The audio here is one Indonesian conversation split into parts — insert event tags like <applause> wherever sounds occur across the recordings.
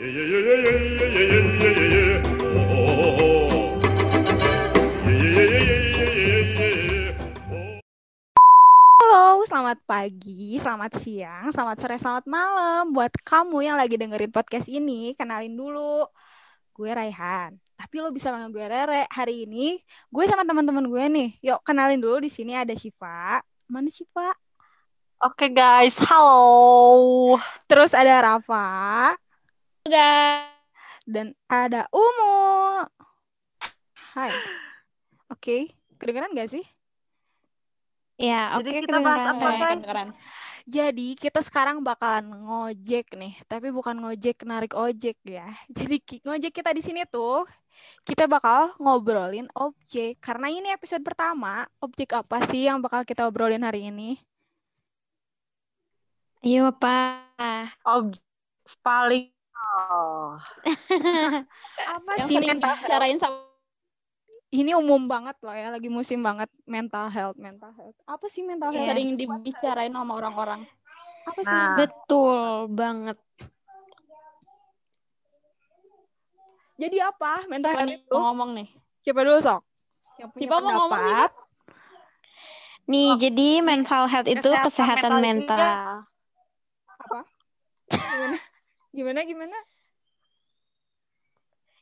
Halo, selamat pagi, selamat siang, selamat sore, selamat malam buat kamu yang lagi dengerin podcast ini. Kenalin dulu, gue Raihan. Tapi lo bisa panggil gue Rere. Hari ini gue sama teman-teman gue nih. Yuk kenalin dulu di sini ada Shiva. Mana Shiva? Oke guys, halo. Terus ada Rafa Dan ada Umu. Hai. Oke, kedengeran gak sih? Ya, oke Jadi kita bahas apa, kedengeran. Guys? Jadi kita sekarang bakalan ngojek nih, tapi bukan ngojek narik ojek ya. <laughs> Jadi ngojek kita di sini tuh kita bakal ngobrolin objek. Karena ini episode pertama, objek apa sih yang bakal kita obrolin hari ini? Ayo, apa? Objek paling oh. <laughs> Apa Yang sih mental health? dibicarain sama Ini umum banget loh ya, lagi musim banget mental health, mental health. Apa sih mental health? sering dibicarain sama orang-orang. Apa sih? Nah. Betul banget. Jadi apa mental Siapa health nih itu? mau ngomong nih? Coba dulu sok. Yang punya Siapa mau ngomong nih. Nih, jadi mental health itu Kesehatan kesehatan mental mental. Apa? Gimana? Gimana?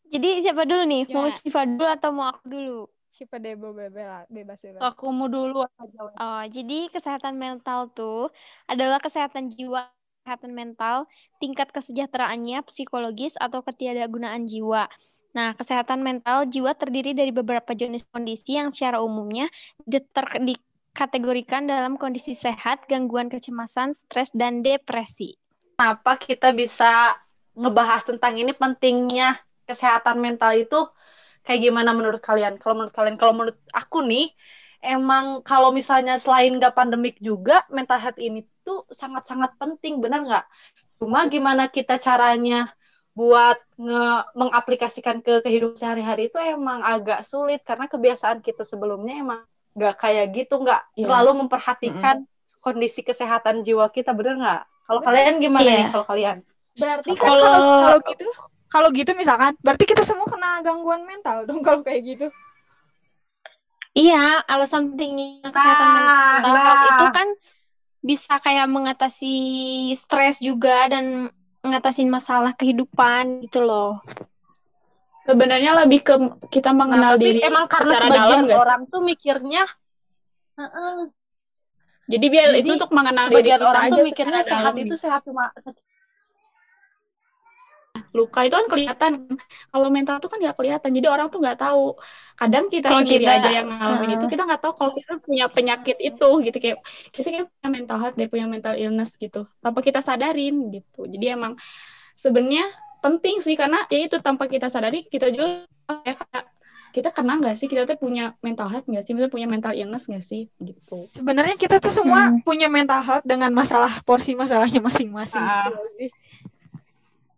Jadi siapa dulu nih? Mau Gimana? Siva dulu atau mau aku dulu? Siapa deh bebas bebas. Aku mau dulu aja. Oh, jadi kesehatan mental tuh adalah kesehatan jiwa, kesehatan mental, tingkat kesejahteraannya, psikologis, atau ketiadakgunaan jiwa. Nah, kesehatan mental jiwa terdiri dari beberapa jenis kondisi yang secara umumnya dikategorikan dalam kondisi sehat, gangguan kecemasan, stres, dan depresi. Kenapa kita bisa ngebahas tentang ini pentingnya kesehatan mental itu kayak gimana menurut kalian? Kalau menurut kalian, kalau menurut aku nih, emang kalau misalnya selain nggak pandemik juga, mental health ini tuh sangat-sangat penting, benar nggak? Cuma gimana kita caranya buat nge mengaplikasikan ke kehidupan sehari-hari itu emang agak sulit karena kebiasaan kita sebelumnya emang nggak kayak gitu, nggak Iya. terlalu memperhatikan kondisi kesehatan jiwa kita, bener nggak? Kalau kalian gimana Iya. nih? Kalau kalian? Berarti kan Kalau- kalau gitu kalau gitu misalkan berarti kita semua kena gangguan mental dong <laughs> kalau kayak gitu. Iya, alasan pentingnya kesehatan Nah, mental nah. itu kan bisa kayak mengatasi stres juga dan ngatasin masalah kehidupan gitu loh. Sebenarnya lebih ke kita Nah, mengenal tapi diri emang karena secara sebagian dalam sih? orang tuh mikirnya Heeh. Jadi biar Jadi, itu untuk mengenal diri kita orang aja tuh mikirnya sehat itu sehat cuma luka itu kan kelihatan. Kalau mental itu kan nggak kelihatan. Jadi orang tuh nggak tahu. Kadang kita Kalau sendiri kita- aja yang ngalamin itu Heeh. kita nggak tahu kalau kita punya penyakit itu gitu kayak kita kayak punya mental health deh punya mental illness gitu. Tanpa kita sadarin gitu. Jadi emang sebenarnya penting sih karena ya itu tanpa kita sadari kita juga ya kayak kita kena nggak sih kita tuh punya mental health nggak sih kita punya mental illness nggak sih gitu Sebenarnya kita tuh semua Hmm. punya mental health dengan masalah porsi masalahnya masing-masing Ah. gitu sih.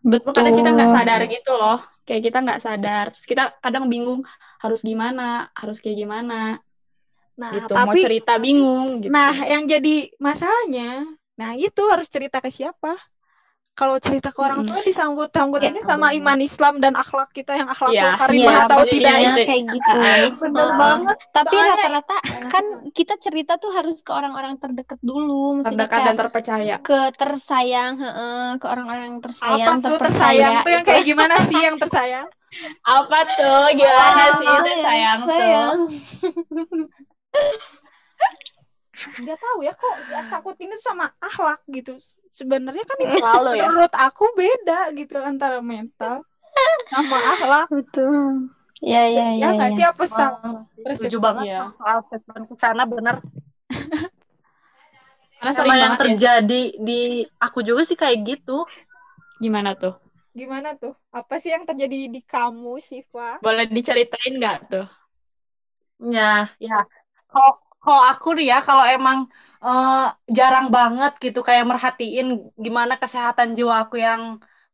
Betul. Kadang kita nggak sadar gitu loh, kayak kita nggak sadar. Terus kita kadang bingung harus gimana, harus kayak gimana, Nah, gitu. Mau tapi cerita bingung gitu. nah yang jadi masalahnya, nah itu harus cerita ke siapa? Kalau cerita ke orang tua disangkut-sangkut Ya, ini sama bener. iman Islam dan akhlak kita yang akhlakul Iya. karimah Iya, atau tidak itu. kayak gitu. bener Heeh. banget. Tapi Soalnya- rata-rata kan kita cerita tuh harus ke orang-orang terdekat dulu, maksudnya terdekat dan terpercaya. ke tersayang, heeh, ke orang-orang yang tersayang, apa tuh terpercaya. tersayang tuh yang kayak gimana sih yang tersayang? Apa tuh? Gimana sih Ah, itu sayang tuh? Nggak tahu ya kok sangkutin itu sama akhlak gitu. Sebenarnya kan itu Selalu ya. menurut aku beda gitu antara mental sama akhlak. Betul. Ya, ya, Ya ya. nggak ya. sih apa sang Setuju banget Iya. soal statement ke sana bener. Karena <laughs> Sama yang ya. terjadi di aku juga sih kayak gitu. Gimana tuh? gimana tuh? Apa sih yang terjadi di kamu, Siva? Boleh diceritain nggak tuh? Ya, ya. Kalau kalau aku nih ya, kalau emang eh, jarang banget gitu kayak merhatiin gimana kesehatan jiwa aku yang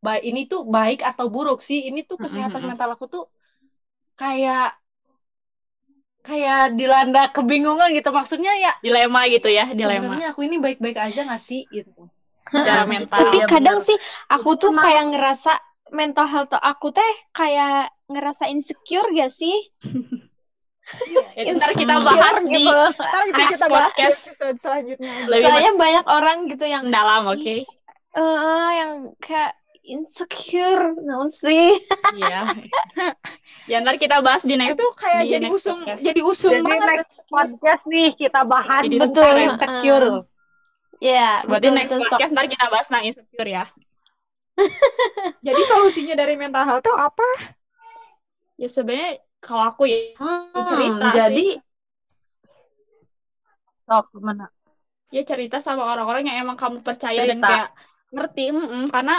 baik ini tuh baik atau buruk sih. Ini tuh kesehatan Mm-mm. mental aku tuh kayak kayak dilanda kebingungan gitu. Maksudnya ya Dilema gitu ya, dilema. sebenarnya aku ini baik-baik aja nggak sih gitu. Secara mental. Tapi Iya, kadang bener. sih aku tuh Emang- kayak ngerasa mental health aku teh kayak ngerasa insecure gak sih? <laughs> Ya, ntar kita bahas di gitu. Ntar kita bahas di podcast. episode selanjutnya. lebih Soalnya banyak orang gitu yang mendalam, oke? eh yang kayak insecure, naon sih? Iya. ya ntar kita bahas di next. Itu kayak Di jadi next usung, podcast. jadi usung Jadi banget. next podcast nih kita bahas Jadi tentang betul. insecure. Ya, Berarti betul, next betul, stop. podcast ntar kita bahas tentang insecure ya. Jadi solusinya dari mental health itu apa? Ya sebenarnya kalau aku ya Hmm, Cerita jadi Sok, mana? ya cerita sama orang-orang yang emang kamu percaya dan Cerita. kayak ngerti mm-mm, karena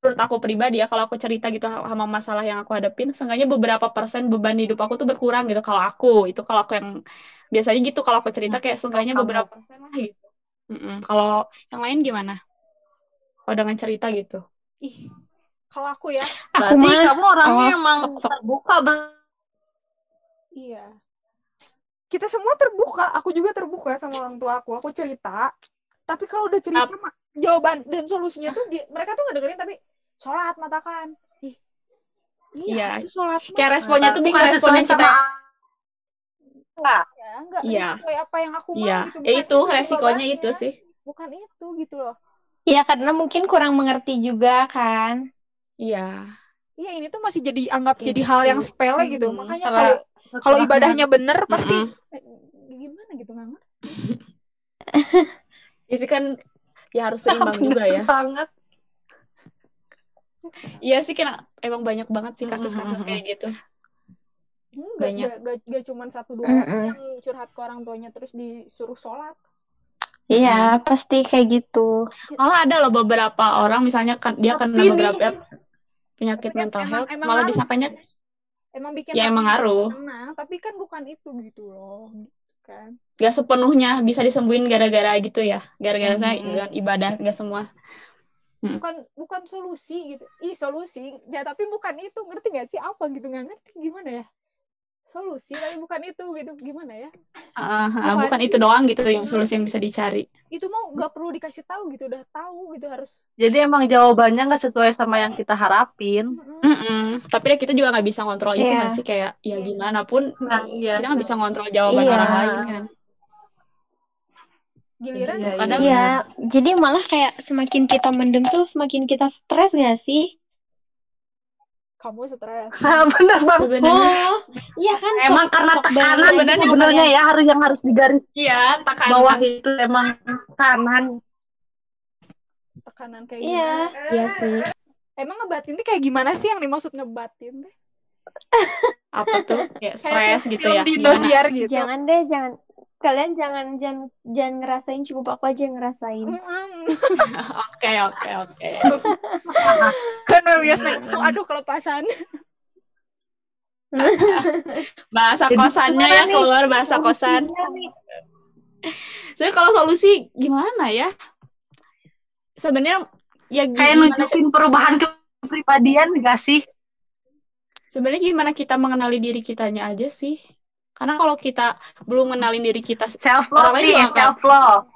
menurut aku pribadi ya kalau aku cerita gitu sama masalah yang aku hadapin seenggaknya beberapa persen beban hidup aku tuh berkurang gitu kalau aku itu kalau aku yang biasanya gitu kalau aku cerita kayak seenggaknya beberapa persen lah gitu Mm-mm. kalau yang lain gimana kalau dengan cerita gitu Ih, kalau aku ya, Aku Berarti mah kamu orangnya oh, emang sok, sok. terbuka. iya. Kita semua terbuka, aku juga terbuka sama orang tua aku. Aku cerita, tapi kalau udah cerita mah, jawaban dan solusinya tuh di- mereka tuh nggak dengerin tapi sholat matakan. Ih, iya, Iya. itu sholat mah. kayak responnya tuh bukan respon yang sama kita ya, nggak Iya. sesuai apa yang aku mau iya gitu. ya Bukan itu resikonya itu sih Bukan itu gitu loh. ya karena mungkin kurang mengerti juga kan. Iya Iya, ini tuh masih jadi anggap Kayak jadi hal yang gitu. sepele gitu. Hmm, Makanya karena- kalau kalau ibadahnya bener pasti Mm-mm. eh, gimana gitu nggak ngerti. <laughs> sih kan ya harus seimbang juga ya Banget. Iya sih kan emang banyak banget sih kasus-kasus kayak gitu. Enggak, Banyak. Gak, gak, gak cuma satu dua Mm-mm. orang yang curhat ke orang tuanya terus disuruh sholat. Iya, pasti kayak gitu. Malah ada loh beberapa orang misalnya kan dia kena Tapi nih- beberapa penyakit Tapi mental emang- health emang malah disangkanya Emang bikin Ya, emang ngaruh. tapi kan bukan itu gitu loh. Kan. gak sepenuhnya bisa disembuhin gara-gara gitu ya. Gara-gara Mhm. saya dengan ibadah gak semua. Bukan bukan solusi gitu. Ih, solusi. Ya, tapi bukan itu. Ngerti gak sih apa gitu? Nggak ngerti gimana ya? Solusi tapi bukan itu gitu. Gimana ya? Ah, Bukan itu doang gitu yang solusi yang bisa dicari. Itu mau nggak perlu dikasih tahu gitu. Udah tahu gitu harus. Jadi emang jawabannya nggak sesuai sama yang kita harapin. Mm-mm. Mm-mm. Tapi ya kita juga nggak bisa kontrol itu Iya. nggak sih kayak ya gimana pun Nah, iya. kita nggak bisa ngontrol jawaban Iya. orang lain kan. Giliran Iya, Kadang- Iya, jadi malah kayak semakin kita mendem tuh semakin kita stres gak sih? Kamu stres. Nah, <laughs> bener banget. Sebenarnya Oh, iya kan? sok- Emang karena sok tekanan sebenarnya ya harus yang harus digaris iya tekanan. bawah itu emang tekanan. Tekanan kayak Iya. gimana? Iya sih. Emang ngebatin tuh kayak gimana sih yang dimaksud ngebatin teh? Apa tuh? Kayak Kayak stres gitu ya. di? Indosiar gitu. Jangan deh, jangan kalian jangan jangan jangan ngerasain cukup aku aja yang ngerasain. <laughs> Oke, oke, oke. <laughs> kan biasanya aduh kelepasan <laughs> Bahasa kosannya ya keluar bahasa kosan. Jadi kalau solusi gimana ya? Sebenarnya ya Kayak nunjukin perubahan kepribadian gak sih? sebenarnya gimana kita mengenali diri kitanya aja sih? Karena kalau kita belum mengenalin diri kita Self love nih, self love.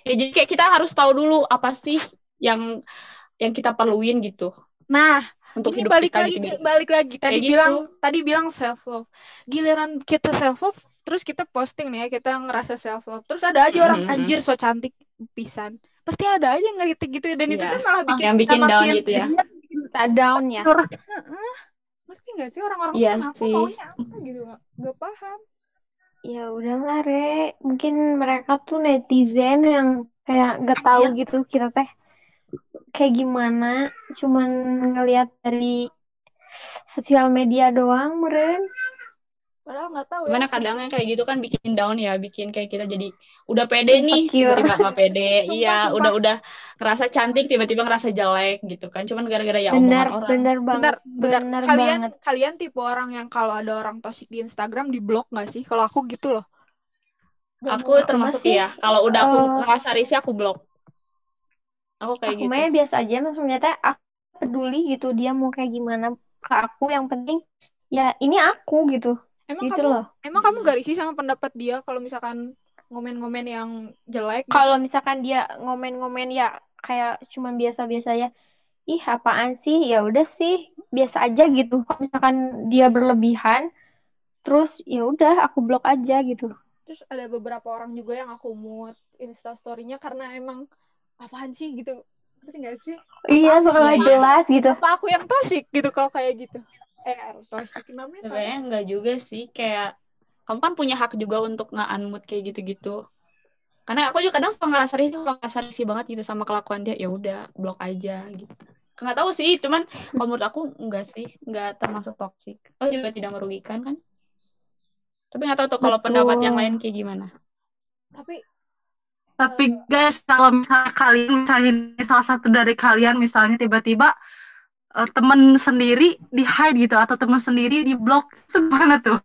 ya jadi kayak kita harus tahu dulu apa sih yang yang kita perluin gitu nah untuk ini hidup balik kita lagi gitu. balik lagi tadi Kayak gitu. bilang tadi bilang self love giliran kita self love terus kita posting nih ya kita ngerasa self love terus ada aja orang Mhm. anjir so cantik pisan pasti ada aja yang ngeritik gitu ya dan itu Iya. tuh malah bikin yang bikin kita down makin- gitu ya. Kita down ya. Nggak sih orang-orang tuh Iya kenapa sih. maunya apa gitu nggak nggak paham Ya udahlah, Re. Mungkin mereka tuh netizen yang kayak gak tahu gitu kita teh kayak gimana. Cuman ngelihat dari sosial media doang, meren. Padahal nggak tahu ya Gimana kadangnya kayak gitu kan bikin down ya, bikin kayak kita jadi udah pede nih, Insecure. tiba-tiba nggak pede. <laughs> Sumpah, iya, sumpah. udah udah ngerasa cantik, tiba-tiba ngerasa jelek gitu kan. Cuman gara-gara ya Benar, omongan orang. benar Bentar, banget. Benar Kalian banget. kalian tipe orang yang kalau ada orang toxic di Instagram di blok nggak sih? Kalau aku gitu loh. Gak Aku mau- termasuk sih, ya. Kalau udah aku eh, ngerasa risih aku blok. Aku kayak Aku gitu. mah biasa aja maksudnya teh aku peduli gitu dia mau kayak gimana ke aku yang penting ya ini aku gitu. Emang Gitu kamu loh. emang kamu gak risih sama pendapat dia kalau misalkan ngomen-ngomen yang jelek? gitu? Kalau misalkan dia ngomen-ngomen ya kayak cuman biasa-biasa ya ih apaan sih ya udah sih biasa aja gitu kalau misalkan dia berlebihan terus ya udah aku blok aja gitu Terus ada beberapa orang juga yang aku mute instastorynya karena emang apaan sih gitu. Ngerti gak sih? iya suka jelas gitu Apa aku yang toxic gitu kalau kayak gitu? Eh, harus toxic namanya. Sebenarnya enggak juga sih, kayak kamu kan punya hak juga untuk nge-unmute kayak gitu-gitu. Karena aku juga kadang suka ngerasa risih, kalau ngerasa risih banget gitu sama kelakuan dia, ya udah blok aja gitu. Nggak tahu sih, cuman kalau menurut aku enggak sih, enggak termasuk toxic. Oh juga tidak merugikan kan? Tapi nggak tahu tuh kalau pendapat yang lain kayak gimana. Tapi Tapi guys, kalau misalnya kalian, misalnya salah satu dari kalian misalnya tiba-tiba eh, temen sendiri di hide gitu atau temen sendiri di blok itu gimana tuh?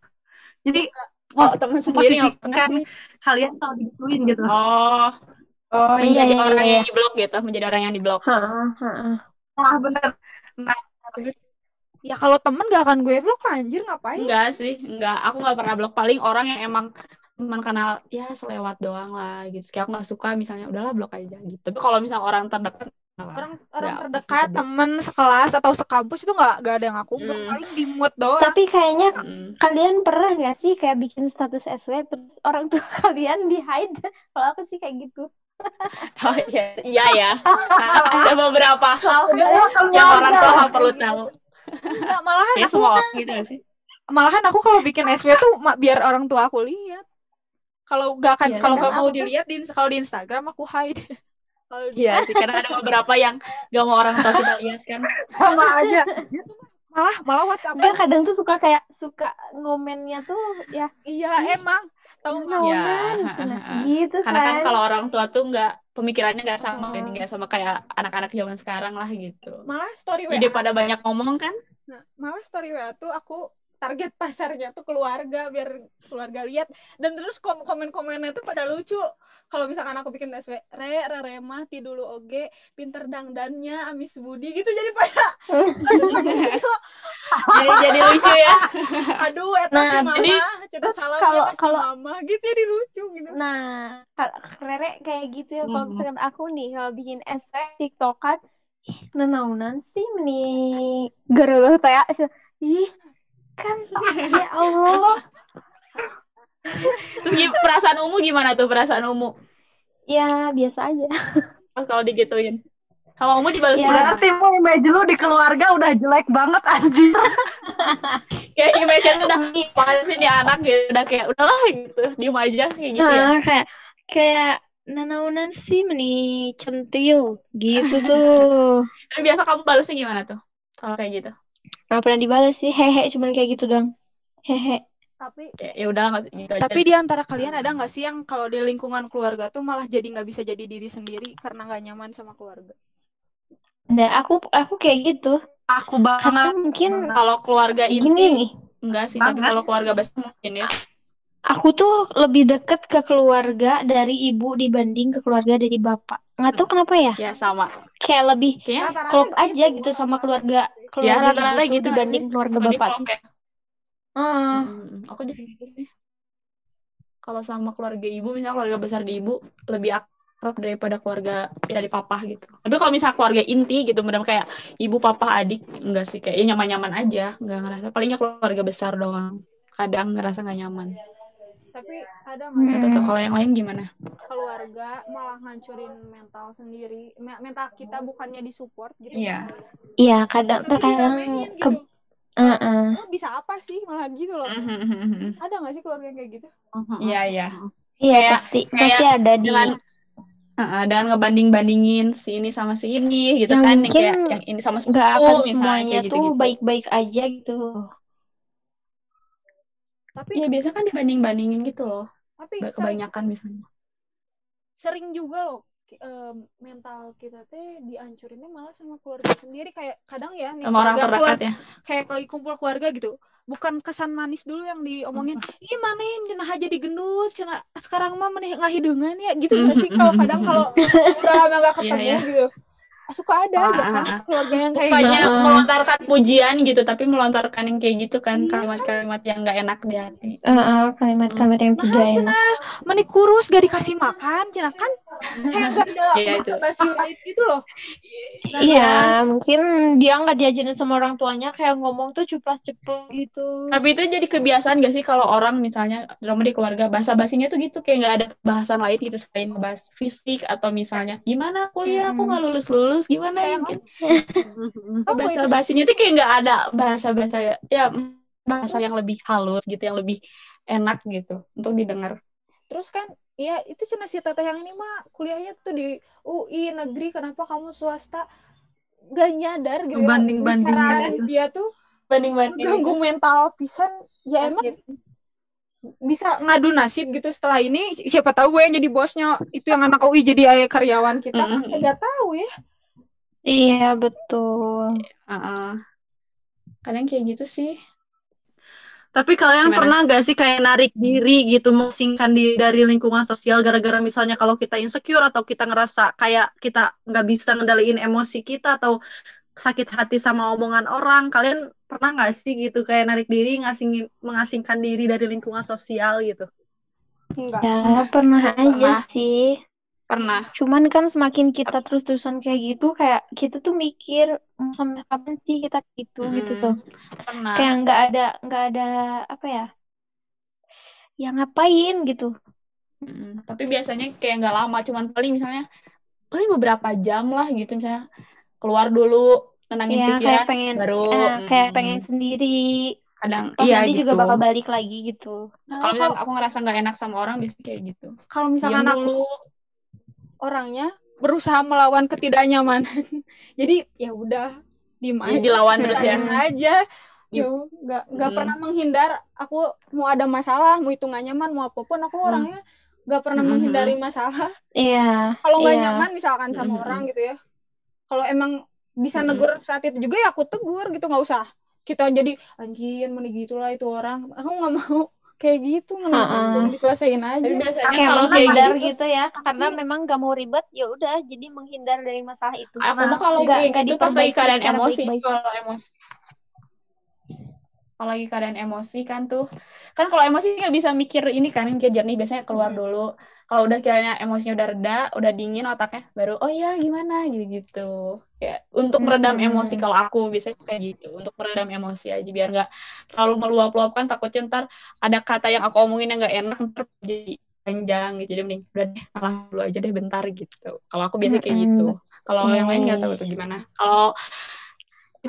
Jadi Oh, teman sendiri sih. kalian kalau digituin gitu. Oh, oh iya menjadi iya orang iya yang di blok gitu, menjadi orang yang di blok. Heeh, heeh. Wah bener. Nah, ya kalau temen gak akan gue blok lah, anjir ngapain? Enggak sih, enggak. Aku nggak pernah blok. Paling orang yang emang teman kenal ya selewat doang lah gitu. Kayak aku nggak suka misalnya udahlah blok aja gitu. Tapi kalau misalnya orang terdekat. Orang orang terdekat, temen sekelas atau sekampus itu nggak nggak ada yang aku Hmm. paling di mute doang. tapi kayaknya Mm. kalian pernah nggak sih kayak bikin status SW terus orang tua <laughs> kalian di hide kalau aku sih kayak gitu <laughs> Oh iya, iya ya. <laughs> Ada beberapa hal yang orang tua perlu tahu. Nggak, malahan Ya aku semua orang gitu sih. malahan aku kalau bikin SW tuh ma- biar orang tua aku lihat. Kalau nggak akan Iya, kalau kan nggak mau dilihat di kalau di Instagram aku hide. Di- Iya sih, karena ada beberapa yang gak mau orang tua kita lihat kan. sama aja. malah malah WhatsApp dia kadang tuh suka kayak suka ngomennya tuh ya iya emang tahu nggak? Iya, ha. gitu Karena kan kan kalau orang tua tuh nggak pemikirannya nggak sama, Oh. ini nggak sama kayak anak-anak zaman sekarang lah gitu. malah story WA Jadi pada banyak ngomong kan. Nah, malah story WA tuh aku target pasarnya tuh keluarga biar keluarga lihat dan terus kom komen-komennya tuh pada lucu kalau misalkan aku bikin SW re re re mati dulu oge pinter dangdannya amis budi gitu jadi pada <laughs> Jadi jadi lucu ya. <laughs> aduh eta Nah, si mama jadi- cerita salah kalau- si kalau- mama gitu jadi lucu gitu nah Rere kayak gitu ya kalau Mhm. misalkan aku nih kalau bikin SW tiktokan nenaunan sih meni gerulah teh ih kan ya Allah Terus perasaan Umu gimana tuh perasaan Umu? ya biasa aja <laughs> Pas kalau digituin. Sama Umu dibalas Ya. Berarti mau image lu di keluarga udah jelek banget anjir. <laughs> Kayak image tuh udah apaan sih nih anak gitu. Udah kayak udahlah gitu. Diem aja kayak gitu ya. Nah, kayak kayak nenaunan sih meni centil gitu tuh Tapi <laughs> biasa kamu balasnya gimana tuh? Kalau kayak gitu. Nggak pernah dibalas sih hehe cuman kayak gitu dong hehe tapi Ya, ya udah nggak gitu aja. tapi di antara kalian ada nggak sih yang kalau di lingkungan keluarga tuh malah jadi nggak bisa jadi diri sendiri karena nggak nyaman sama keluarga dan aku aku kayak gitu Aku banget. mungkin kalau keluarga gini inti nih enggak sih, tapi Banget. kalau keluarga besar mungkin ya. aku tuh lebih deket ke keluarga dari ibu dibanding ke keluarga dari bapak nggak tahu kenapa ya Ya sama. kayak lebih Rata-rata klop aja gitu. gitu sama keluarga ya keluarga rata-rata tuh gitu dibanding keluarga bapak tuh ya. Ah, Mm, aku juga gitu sih. Kalau sama keluarga ibu, misalnya keluarga besar di ibu lebih akrab daripada keluarga dari papa gitu. Tapi kalau misalnya keluarga inti gitu, benar kayak ibu, papa, adik, enggak sih kayak ya nyaman-nyaman aja, enggak ngerasa. Palingnya keluarga besar doang. Kadang ngerasa nggak nyaman. Tapi ada nggak Gitu tuh. Kalau yang lain gimana? keluarga malah ngancurin mental sendiri Me- mental kita bukannya disupport gitu Iya. iya kadang tapi kadang diremehin ke gitu Heeh. lo bisa apa sih malah gitu loh Mhm. ada nggak sih keluarga yang kayak gitu Iya, iya. iya Kayak- pasti kayak pasti ada di Dengan Heeh, dan ngebanding-bandingin si ini sama si ini gitu Ya, kan yang kayak yang ini sama sepupu nggak akan misalnya semuanya kayak tuh baik-baik aja gitu tapi Iya biasa kan dibanding-bandingin gitu loh. tapi Ba- sering, Kebanyakan misalnya. sering juga loh mental kita teh dihancurinnya malah sama keluarga sendiri kayak kadang ya nih Sama orang terdekat ya. kayak lagi kumpul keluarga gitu bukan kesan manis dulu yang diomongin ih mana yang cenah aja digendut cenah sekarang mah meneh ngahideungan ya gitu nggak sih kalau kadang kalau <laughs> udah lama gak ketemu Iya, iya. gitu suka ada aja Ah, kan ah, ah. keluarga yang kayak Bukannya gitu. Heeh. melontarkan pujian gitu, tapi melontarkan yang kayak gitu kan, kalimat-kalimat yang nggak enak di hati. Heeh, kalimat-kalimat yang tidak Nah, enak. cenah menik kurus gak dikasih makan, cenah kan kayak gak ada Iya, itu. basa-basi lain gitu loh. Iya, mungkin dia nggak diajarin sama orang tuanya kayak ngomong tuh cuplas-ceplos gitu. Tapi itu jadi kebiasaan gak sih kalau orang misalnya drama di keluarga bahasa basinya tuh gitu kayak nggak ada bahasan lain gitu selain bahas fisik atau misalnya gimana kuliah aku Mm. nggak lulus lulus gimana Kayak gitu. Apa <laughs> bahasa itu? basinya tuh kayak nggak ada bahasa bahasa ya, ya bahasa yang lebih halus gitu yang lebih enak gitu untuk didengar. Terus kan ya itu cina si teteh yang ini mah kuliahnya tuh di UI negeri kenapa kamu swasta gak nyadar gitu ya Banding-bandingin Bicaraan gitu. dia tuh Banding banding. ganggu mental pisan ya emang bisa ngadu nasib gitu setelah ini siapa tahu gue yang jadi bosnya itu yang anak UI jadi ayah karyawan kita kan Mm-mm. nggak tahu ya Iya, betul. Kadang kayak gitu sih. Tapi kalian Gimana? pernah gak sih kayak narik diri gitu, mengasingkan diri dari lingkungan sosial gara-gara misalnya kalau kita insecure atau kita ngerasa kayak kita nggak bisa ngendaliin emosi kita atau sakit hati sama omongan orang, kalian pernah nggak sih gitu kayak narik diri, ngasingin, mengasingkan diri dari lingkungan sosial gitu? enggak Ya, pernah aja Pernah. sih. Pernah. Cuman kan semakin kita terus-terusan kayak gitu, kayak kita tuh mikir "Hmm, sampai kapan sih kita gitu gitu tuh. Pernah. Kayak nggak ada nggak ada apa ya? Ya ngapain gitu. Mm, Tapi biasanya kayak nggak lama, cuman paling misalnya paling beberapa jam lah gitu misalnya keluar dulu nenangin Ya pikiran kayak pengen baru eh, kayak mm, pengen sendiri. kadang Toh iya nanti gitu. juga bakal balik lagi gitu. Nah, Kalau misalnya aku ngerasa nggak enak sama orang biasanya kayak gitu. kalau misalkan aku dulu. Orangnya berusaha melawan ketidaknyamanan <laughs> jadi ya udah diem aja dilawan terus ya. Aja ya nggak nggak Mm. pernah menghindar aku mau ada masalah mau itu nggak nyaman mau apa pun aku Mm. orangnya nggak pernah Mm. menghindari masalah Iya. kalau nggak Iya. nyaman misalkan sama Mm. orang gitu ya kalau emang bisa Mm. negur saat itu juga ya aku tegur gitu nggak usah kita jadi anjir mending gitulah itu orang aku nggak mau kayak gitu langsung diselesain aja Tapi biasanya Kayak kalau kayak menghindar gitu, gitu ya, karena memang gak mau ribet, ya udah jadi menghindar dari masalah itu. aku mah kalau Nggak- kayak nggak gitu pas lagi keadaan emosi, kalau emosi. Kalau lagi keadaan emosi kan tuh, kan kalau emosi nggak bisa mikir ini kan kayak jernih biasanya keluar Hmm. dulu. Kalau udah kiranya emosinya udah reda, udah dingin otaknya, baru oh ya gimana gitu gitu. Ya untuk meredam Hmm. emosi kalau aku biasanya kayak gitu, untuk meredam emosi aja biar nggak terlalu meluap-luapkan. Takutnya ntar ada kata yang aku omongin yang nggak enak ntar jadi panjang gitu. Jadi mending udah deh kalah dulu aja deh bentar gitu. Kalau aku biasanya kayak gitu. Kalau yang lain nggak tahu tuh gimana. Kalau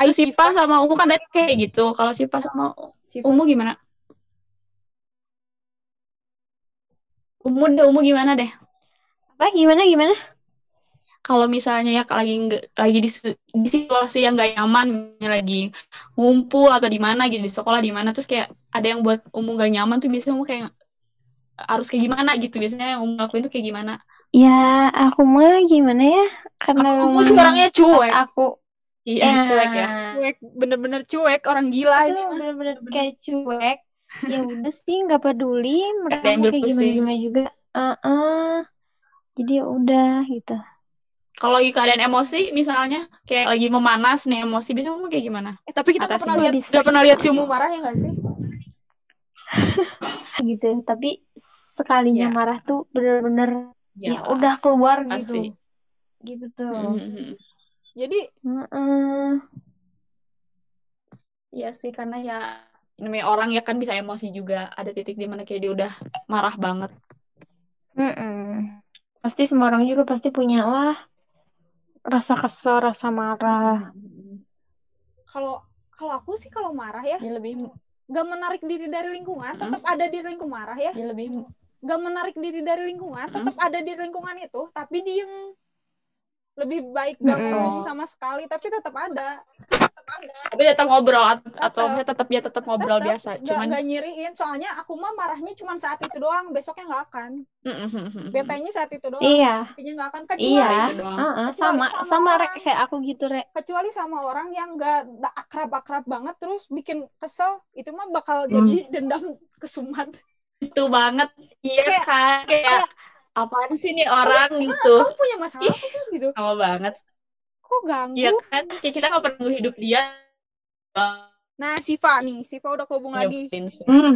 itu Sipa sama Umu kan tadi kayak gitu. Kalau Sipa sama Sifat Umu gimana? Umu deh, Umu gimana deh? Apa gimana gimana? Kalau misalnya ya lagi lagi di, di situasi yang nggak nyaman, lagi ngumpul atau di mana gitu di sekolah di mana, terus kayak ada yang buat Umu nggak nyaman tuh biasanya Umu kayak harus kayak gimana gitu. Biasanya yang Umu lakuin tuh kayak gimana? Ya, aku mah gimana ya? Karena kamu memang sih orangnya cuek aku Iya, ya, cuek ya. cuek bener-bener cuek orang gila ini itu mah. bener-bener kayak cuek. Ya udah sih nggak peduli mereka kayak gimana-gimana juga. Heeh. Jadi ya udah gitu. Kalau lagi keadaan emosi, misalnya kayak lagi memanas nih emosi, biasanya Umu kayak gimana? Eh, tapi kita Atasin pernah lihat udah pernah lihat si Umu marah ya nggak sih <laughs> Gitu. Tapi sekalinya Ya. marah tuh bener-bener ya udah keluar pasti. gitu. Gitu tuh. Mhm. Jadi Heeh. Iya sih karena ya namanya orang ya kan bisa emosi juga ada titik di mana kayak dia udah marah banget Mm-mm. Pasti semua orang juga pasti punya lah rasa kesel, rasa marah. kalau kalau aku sih kalau marah ya dia lebih nggak menarik diri dari lingkungan Mm. tetap ada di lingkungan marah ya dia lebih nggak menarik diri dari lingkungan Mm. tetap ada di lingkungan itu tapi diem lebih baik gak Mm-mm. ngomong sama sekali tapi tetap ada tetap ada tapi tetap ngobrol at- atau Tetap. tetap ya tetap ngobrol Tetap biasa cuman nggak nyiriin soalnya aku mah marahnya cuma saat itu doang besoknya nggak akan Mm-mm. betenya saat itu doang Iya, Intinya nggak akan kecuali iya. itu doang. Heeh, Kecuali sama sama sama Rek, orang. kayak aku gitu, Rek. kecuali sama orang yang nggak akrab-akrab banget terus bikin kesel itu mah bakal Hmm. jadi dendam kesumat itu banget iya Kayak- kan kayak kayak- apaan sih nih orang gitu kamu punya masalah apa sih gitu sama banget Kok ganggu? Iya kan? Kayak kita nggak pernah hidup dia. Nah, Siva nih, Siva udah kehubung lagi. Nyebelin sih. Hmm.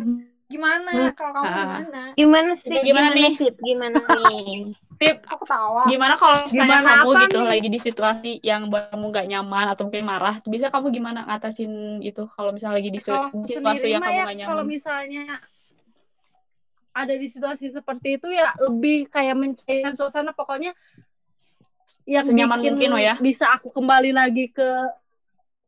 Gimana? Kalau kamu Ah. gimana? Gimana sih? Gimana Gimana, nih? sih? Gimana <laughs> nih? Tip, Aku ketawa. gimana kalau misalnya Gimana kamu apa gitu nih? lagi di situasi yang buat kamu gak nyaman atau mungkin marah, bisa kamu gimana ngatasin itu kalau misalnya lagi di Kalau situasi yang kamu ya gak kalau nyaman? misalnya ada di situasi seperti itu ya lebih kayak mencairkan suasana pokoknya yang Senyaman bikin mungkin, ya. bisa aku kembali lagi ke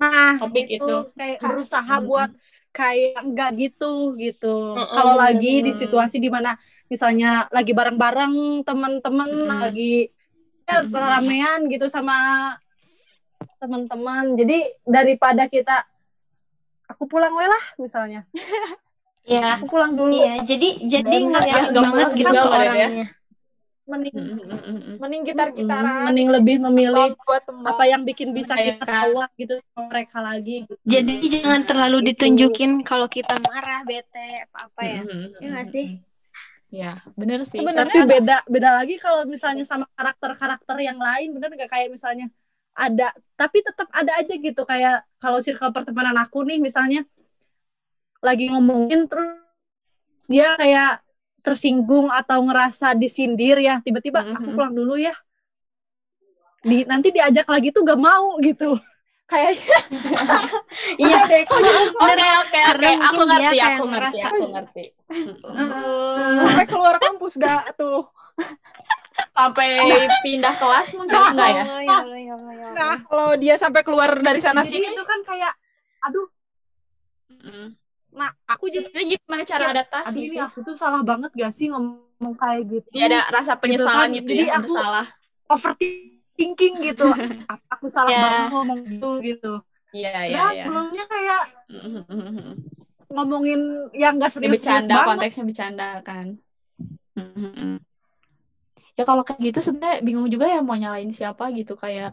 nah Topik itu itu. kayak berusaha Mm-mm. buat kayak enggak gitu gitu Mm-mm, kalau lagi di situasi di mana misalnya lagi bareng-bareng teman-teman Mm-mm. lagi ya, ramean gitu sama teman-teman jadi daripada kita aku pulang we lah misalnya <laughs> Iya. aku pulang dulu Iya, jadi jadi ngeliat banget gitu ke kali ya. orangnya. mending Mm, mm, mm, mm. Mending gitar-gitaran. Mm, mending lebih memilih apa yang bikin bisa Kayak kita tawa gitu sama mereka lagi gitu. Jadi jangan terlalu Gitu. ditunjukin kalau kita marah, bete, apa-apa ya. Mm, mm, Iya nggak mm, sih? Ya, bener sih. Sebenarnya- tapi beda beda lagi kalau misalnya sama karakter-karakter yang lain bener nggak kayak misalnya ada tapi tetap ada aja gitu kayak kalau circle pertemanan aku nih misalnya lagi ngomongin terus dia kayak tersinggung atau ngerasa disindir ya tiba-tiba aku Mhm. pulang dulu ya di nanti diajak lagi tuh gak mau gitu <laughs> Kayaknya Iya. deh, kok jadi Oke, oke, Aku ngerti, aku ngerti, aku ngerti. Sampai keluar kampus gak tuh? Sampai pindah kelas mungkin enggak ya? Oh, ya Allah, ya Allah, ya Allah. Nah, kalau dia sampai keluar dari sana sini, itu kan kayak aduh. Nah aku jadi gimana cara adaptasi ini sih? aku tuh salah banget gak sih ngomong kayak gitu Ya ada rasa penyesalan kan. gitu, Jadi ya, aku- bersalah. overthinking gitu <laughs> aku salah Ya. banget ngomong gitu gitu Iya, iya, iya. sebelumnya kayak <laughs> ngomongin yang gak serius-serius bercanda, banget konteksnya bercanda kan. Mm-mm. Ya kalau kayak gitu sebenarnya bingung juga ya mau nyalain siapa gitu kayak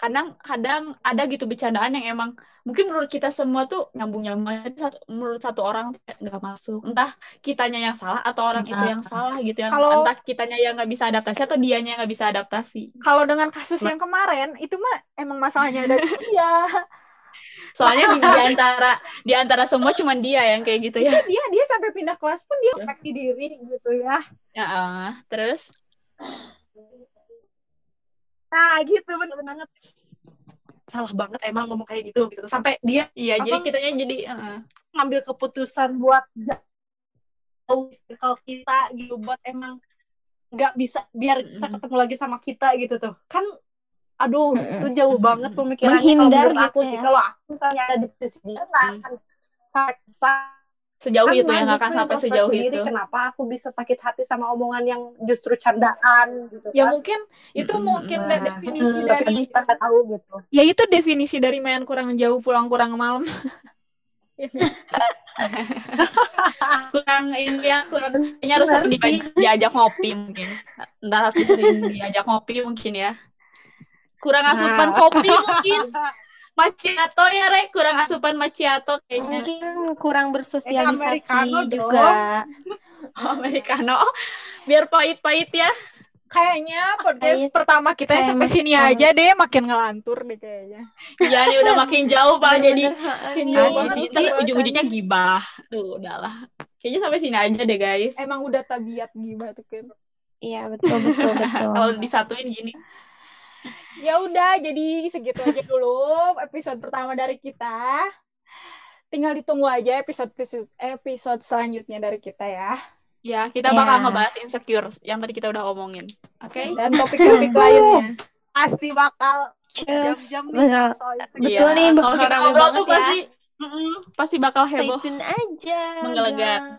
kadang kadang ada gitu bercandaan yang emang mungkin menurut kita semua tuh nyambung nyambung satu, menurut satu orang nggak masuk. Entah kitanya yang salah atau orang itu yang salah gitu yang Kalau- entah kitanya yang nggak bisa adaptasi atau dianya yang nggak bisa adaptasi. Kalau dengan kasus yang kemarin, itu mah emang masalahnya ada dia. <laughs> soalnya di, di antara di antara semua cuman dia yang kayak gitu ya. dia dia sampai pindah kelas pun dia refleksi diri gitu ya. ya eh, terus nah gitu bener banget. Salah banget emang ngomong kayak gitu gitu. Sampai dia iya Apa? jadi kitanya jadi eh, ngambil keputusan buat jauh circle kita gitu buat emang nggak bisa biar kita ketemu lagi sama kita gitu tuh. Kan aduh itu jauh banget pemikirannya. Kalau menurut aku gitu sih ya. kalau aku misalnya ada di posisi dia akan sakit sejauh Kan itu yang nggak akan sampai sejauh diri, itu kenapa aku bisa sakit hati sama omongan yang justru candaan gitu Ya kan. mungkin itu Mm-mm. mungkin Nah, definisi mm, dari kita nggak tahu gitu ya itu definisi dari main kurang jauh pulang kurang malam. kurang ini ya kurang kayaknya harus sering di- diajak ngopi mungkin entah harus sering diajak ngopi mungkin ya kurang asupan Nah. kopi mungkin macchiato ya rek? Kurang asupan macchiato kayaknya. Mungkin kurang bersosialisasi Americano juga. <laughs> oh, americano. Biar pahit-pahit ya. Kayaknya podcast Kayak- pertama kita kayak sampai sini aja deh makin ngelantur deh kayaknya. iya nih udah makin jauh pak. Jadi Makin jauh. banget. jadi ntar ujung-ujungnya gibah. Tuh udahlah. Kayaknya sampai sini aja deh guys. Emang udah tabiat gibah tuh kan. Iya, betul, betul, <laughs> betul. kalau disatuin gini Ya udah, jadi segitu aja dulu episode pertama dari kita. Tinggal ditunggu aja episode episode, episode selanjutnya dari kita ya. ya kita Ya. bakal ngebahas insecure yang tadi kita udah omongin oke Dan topik-topik lainnya. pasti bakal jam-jam nih Betul. soal itu. Betul nih, kalau bakal kita ngobrol tuh ya. Mm-mm, pasti bakal heboh. Stay tune aja. Menggelegar.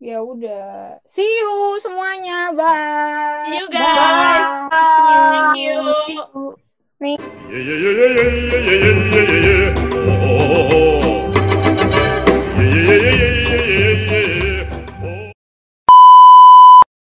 Ya udah. See you semuanya. Bye. See you guys. Bye. Bye. Thank you. Thank you. Thank you.